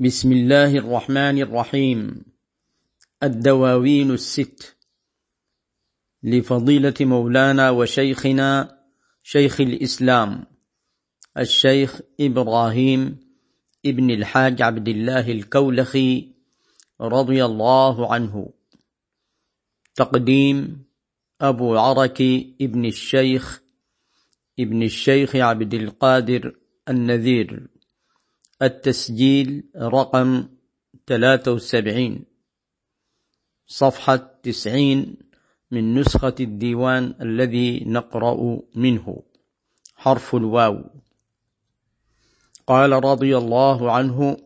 بسم الله الرحمن الرحيم. الدواوين الست. لفضيلة مولانا وشيخنا شيخ الإسلام الشيخ إبراهيم ابن الحاج عبد الله الكولخي رضي الله عنه. تقديم أبو عركي ابن الشيخ ابن الشيخ عبد القادر النذير. التسجيل رقم 73 صفحة 90 من نسخة الديوان الذي نقرأ منه حرف الواو. قال رضي الله عنه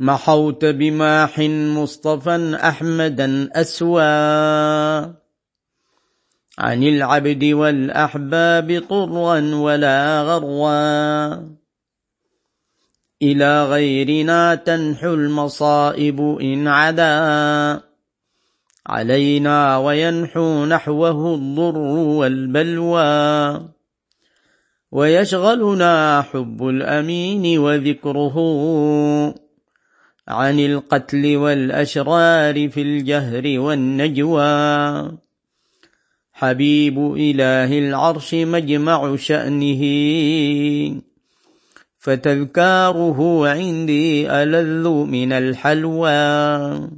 محوت بماح مصطفى أحمدا أسوى عن العبد والأحباب طرا ولا غروا إلى غيرنا تنحو المصائب إن عدا. علينا وينحو نحوه الضر والبلوى. ويشغلنا حب الأمين وذكره عن القتل والأشرار في الجهر والنجوى. حبيب إله العرش مجمع شأنه. فتذكاره عندي ألذ من الحلوى.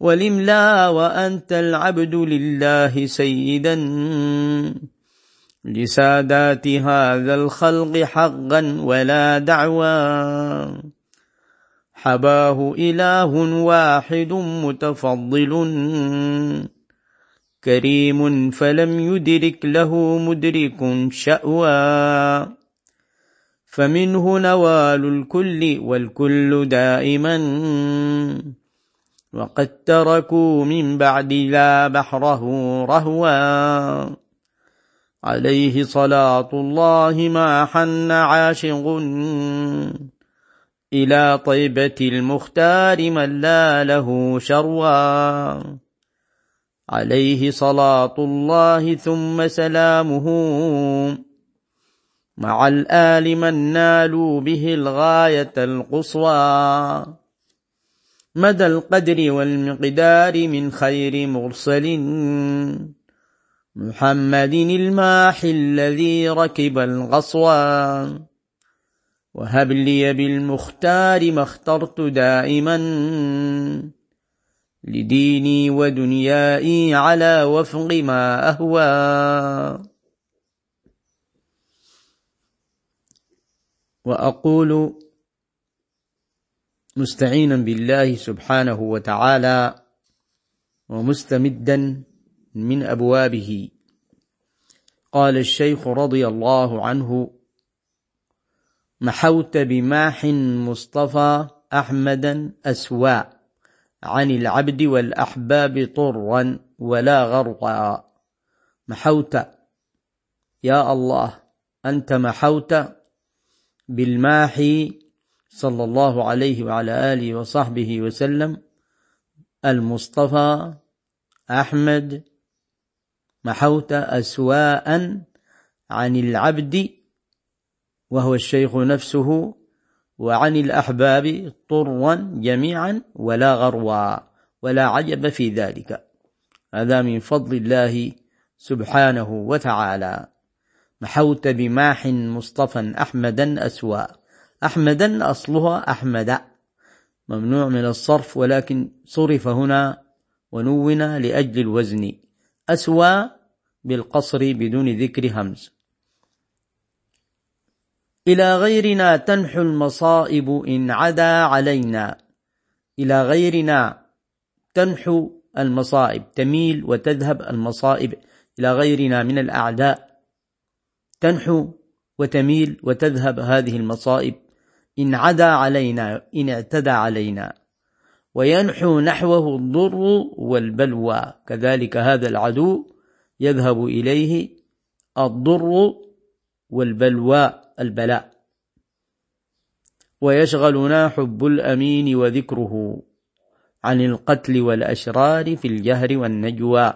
ولملا وأنت العبد لله سيدا. لسادات هذا الخلق حقا ولا دعوى. حباه إله واحد متفضل. كريم فلم يدرك له مدرك شأوى. فمنه نوال الكل والكل دائما. وقد تركوا من بعد لا بحره رهوا. عليه صلاة الله ما حن عاشق إلى طيبة المختار من لا له شروا. عليه صلاة الله ثم سلامه. مع الآل من نالوا به الغاية القصوى. مدى القدر والمقدار من خير مرسل. محمد الماحي الذي ركب الغصوى. وهب لي بالمختار ما اخترت دائما. لديني ودنيائي على وفق ما أهوى. وأقول مستعينا بالله سبحانه وتعالى ومستمدا من أبوابه. قال الشيخ رضي الله عنه محوت بماح مصطفى أحمدا اسوا عن العبد والأحباب طرا ولا غرقا. محوت يا الله أنت محوت بالماحي صلى الله عليه وعلى آله وصحبه وسلم المصطفى أحمد محوت أسواء عن العبد وهو الشيخ نفسه وعن الأحباب طرا جميعا ولا غروا ولا عجب في ذلك. هذا من فضل الله سبحانه وتعالى. محوت بماح مصطفى أحمدا أسوى أحمدا أصلها أحمد. ممنوع من الصرف ولكن صرف هنا ونون لأجل الوزن. أسوى بالقصر بدون ذكر همز. إلى غيرنا تنحو المصائب إن عدا علينا. إلى غيرنا تنحو المصائب تميل وتذهب المصائب. إلى غيرنا من الأعداء. تنحو وتميل وتذهب هذه المصائب. إن عدا علينا إن اعتدى علينا. وينحو نحوه الضر والبلوى. كذلك هذا العدو يذهب إليه الضر والبلوى البلاء. ويشغلنا حب الأمين وذكره عن القتل والأشرار في الجهر والنجوى.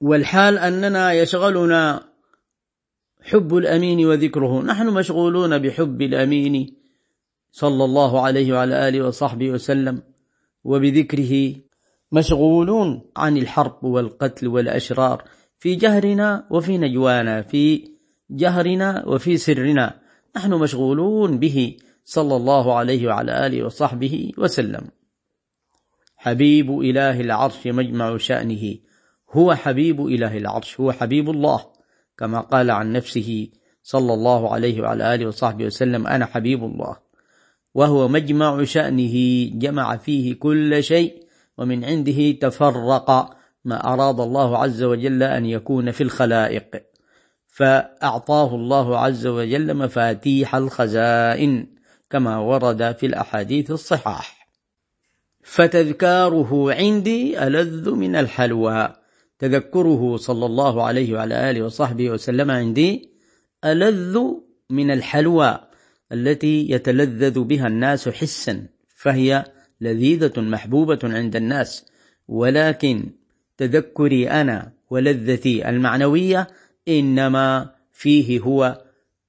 والحال أننا يشغلنا حب الأمين وذكره. نحن مشغولون بحب الأمين صلى الله عليه وعلى آله وصحبه وسلم وبذكره. مشغولون عن الحرب والقتل والأشرار في جهرنا وفي نجوانا في جهرنا وفي سرنا. نحن مشغولون به صلى الله عليه وعلى آله وصحبه وسلم. حبيب إله العرش مجمع شأنه. هو حبيب إله العرش هو حبيب الله. كما قال عن نفسه صلى الله عليه وعلى آله وصحبه وسلم أنا حبيب الله. وهو مجمع شأنه جمع فيه كل شيء ومن عنده تفرق ما أراد الله عز وجل أن يكون في الخلائق. فأعطاه الله عز وجل مفاتيح الخزائن كما ورد في الأحاديث الصحاح. فتذكاره عندي ألذ من الحلوى. تذكره صلى الله عليه وعلى آله وصحبه وسلم عندي ألذ من الحلوى التي يتلذذ بها الناس حسا فهي لذيذة محبوبة عند الناس. ولكن تذكري أنا ولذتي المعنوية إنما فيه هو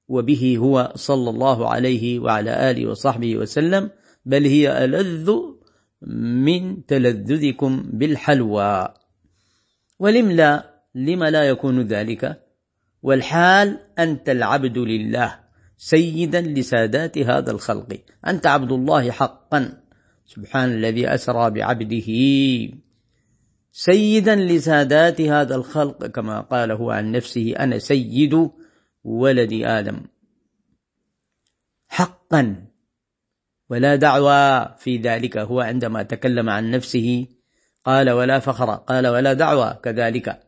وبه هو صلى الله عليه وعلى آله وصحبه وسلم بل هي ألذ من تلذذكم بالحلوى. ولم لا؟ لم لا يكون ذلك؟ والحال أنت العبد لله سيدا لسادات هذا الخلق. أنت عبد الله حقا. سبحان الذي أسرى بعبده. سيدا لسادات هذا الخلق كما قال هو عن نفسه أنا سيد ولد آدم. حقا. ولا دعوى في ذلك. هو عندما تكلم عن نفسه قال ولا فخر قال ولا دعوى كذلك.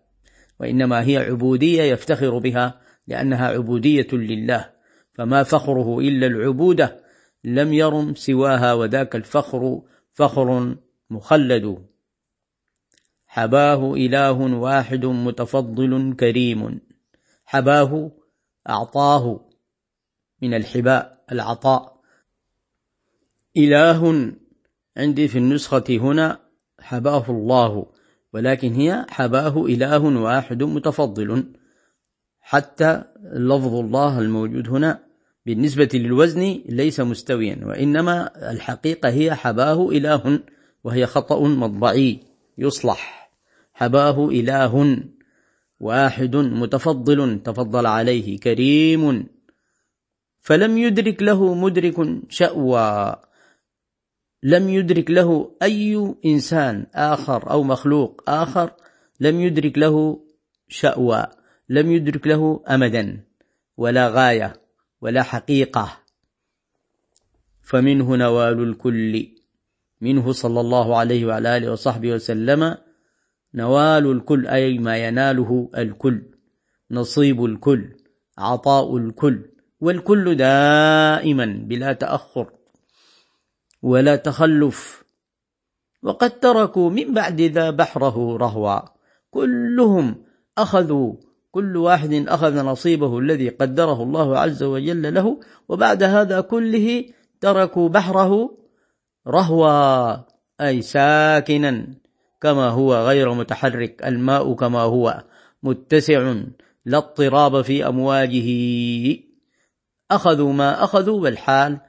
وإنما هي عبودية يفتخر بها لأنها عبودية لله. فما فخره إلا العبودة لم يرم سواها وذاك الفخر فخر مخلد. حباه إله واحد متفضل كريم. حباه أعطاه من الحباء العطاء. إله عندي في النسخة هنا حباه الله ولكن هي حباه إله واحد متفضل. حتى لفظ الله الموجود هنا بالنسبة للوزن ليس مستويا وإنما الحقيقة هي حباه إله وهي خطأ مطبعي يصلح. حباه إله واحد متفضل تفضل عليه كريم. فلم يدرك له مدرك شأوى. لم يدرك له أي إنسان آخر أو مخلوق آخر لم يدرك له شأوى لم يدرك له أمدا ولا غاية ولا حقيقة. فمنه نوال الكل. منه صلى الله عليه وعلى آله وصحبه وسلم نوال الكل أي ما يناله الكل نصيب الكل عطاء الكل والكل دائما بلا تأخر. ولا تخلف. وقد تركوا من بعد ذا بحره رهوا. كلهم أخذوا كل واحد أخذ نصيبه الذي قدره الله عز وجل له. وبعد هذا كله تركوا بحره رهوا أي ساكنا كما هو غير متحرك. الماء كما هو متسع لا اضطراب في أمواجه. أخذوا ما أخذوا والحال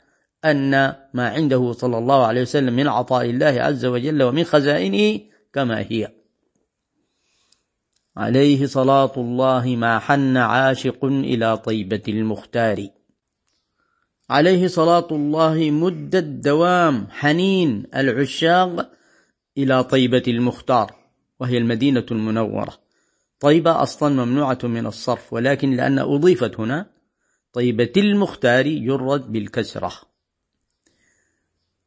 أن ما عنده صلى الله عليه وسلم من عطاء الله عز وجل ومن خزائنه كما هي. عليه صلاة الله ما حن عاشق إلى طيبة المختار. عليه صلاة الله مد الدوام حنين العشاق إلى طيبة المختار وهي المدينة المنورة. طيبة أصلا ممنوعة من الصرف ولكن لأن أضيفت هنا طيبة المختار جرد بالكسرة.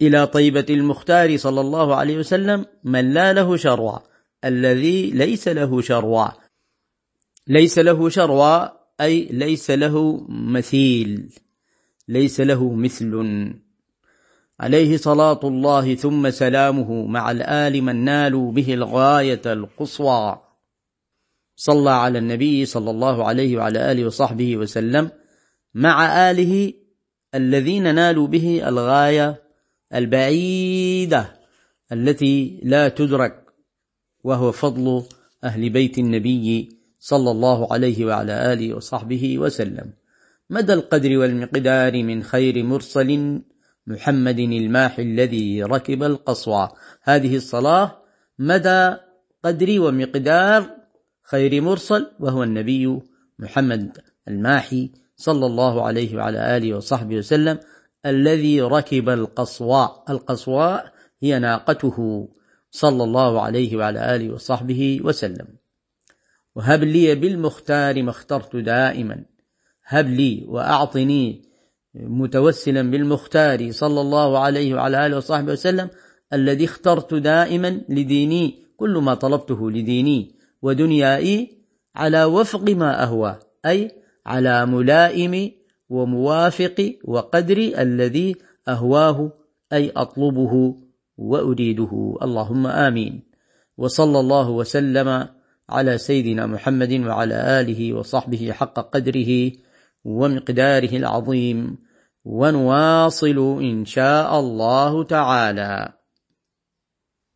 إلى طيبة المختار صلى الله عليه وسلم من لا له شروع الذي ليس له شروع. ليس له شروع أي ليس له مثيل ليس له مثل. عليه صلاة الله ثم سلامه مع الآل من نالوا به الغاية القصوى. صلى على النبي صلى الله عليه وعلى آله وصحبه وسلم مع آله الذين نالوا به الغاية البعيدة التي لا تدرك وهو فضل أهل بيت النبي صلى الله عليه وعلى آله وصحبه وسلم. مدى القدر والمقدار من خير مرسل محمد الماحي الذي ركب القصوى. هذه الصلاة مدى قدر ومقدار خير مرسل وهو النبي محمد الماحي صلى الله عليه وعلى آله وصحبه وسلم. الذي ركب القصواء. القصواء هي ناقته. صلى الله عليه وعلى آله وصحبه وسلم. وهب لي بالمختار ما اخترت دائما. هب لي وأعطني متوسلا بالمختار. صلى الله عليه وعلى آله وصحبه وسلم الذي اخترت دائما لديني. كل ما طلبته لديني ودنيائي على وفق ما أهوى. أي على ملائم وموافق وقدر الذي أهواه أي أطلبه وأريده. اللهم آمين. وصلى الله وسلم على سيدنا محمد وعلى آله وصحبه حق قدره ومقداره العظيم. ونواصل إن شاء الله تعالى.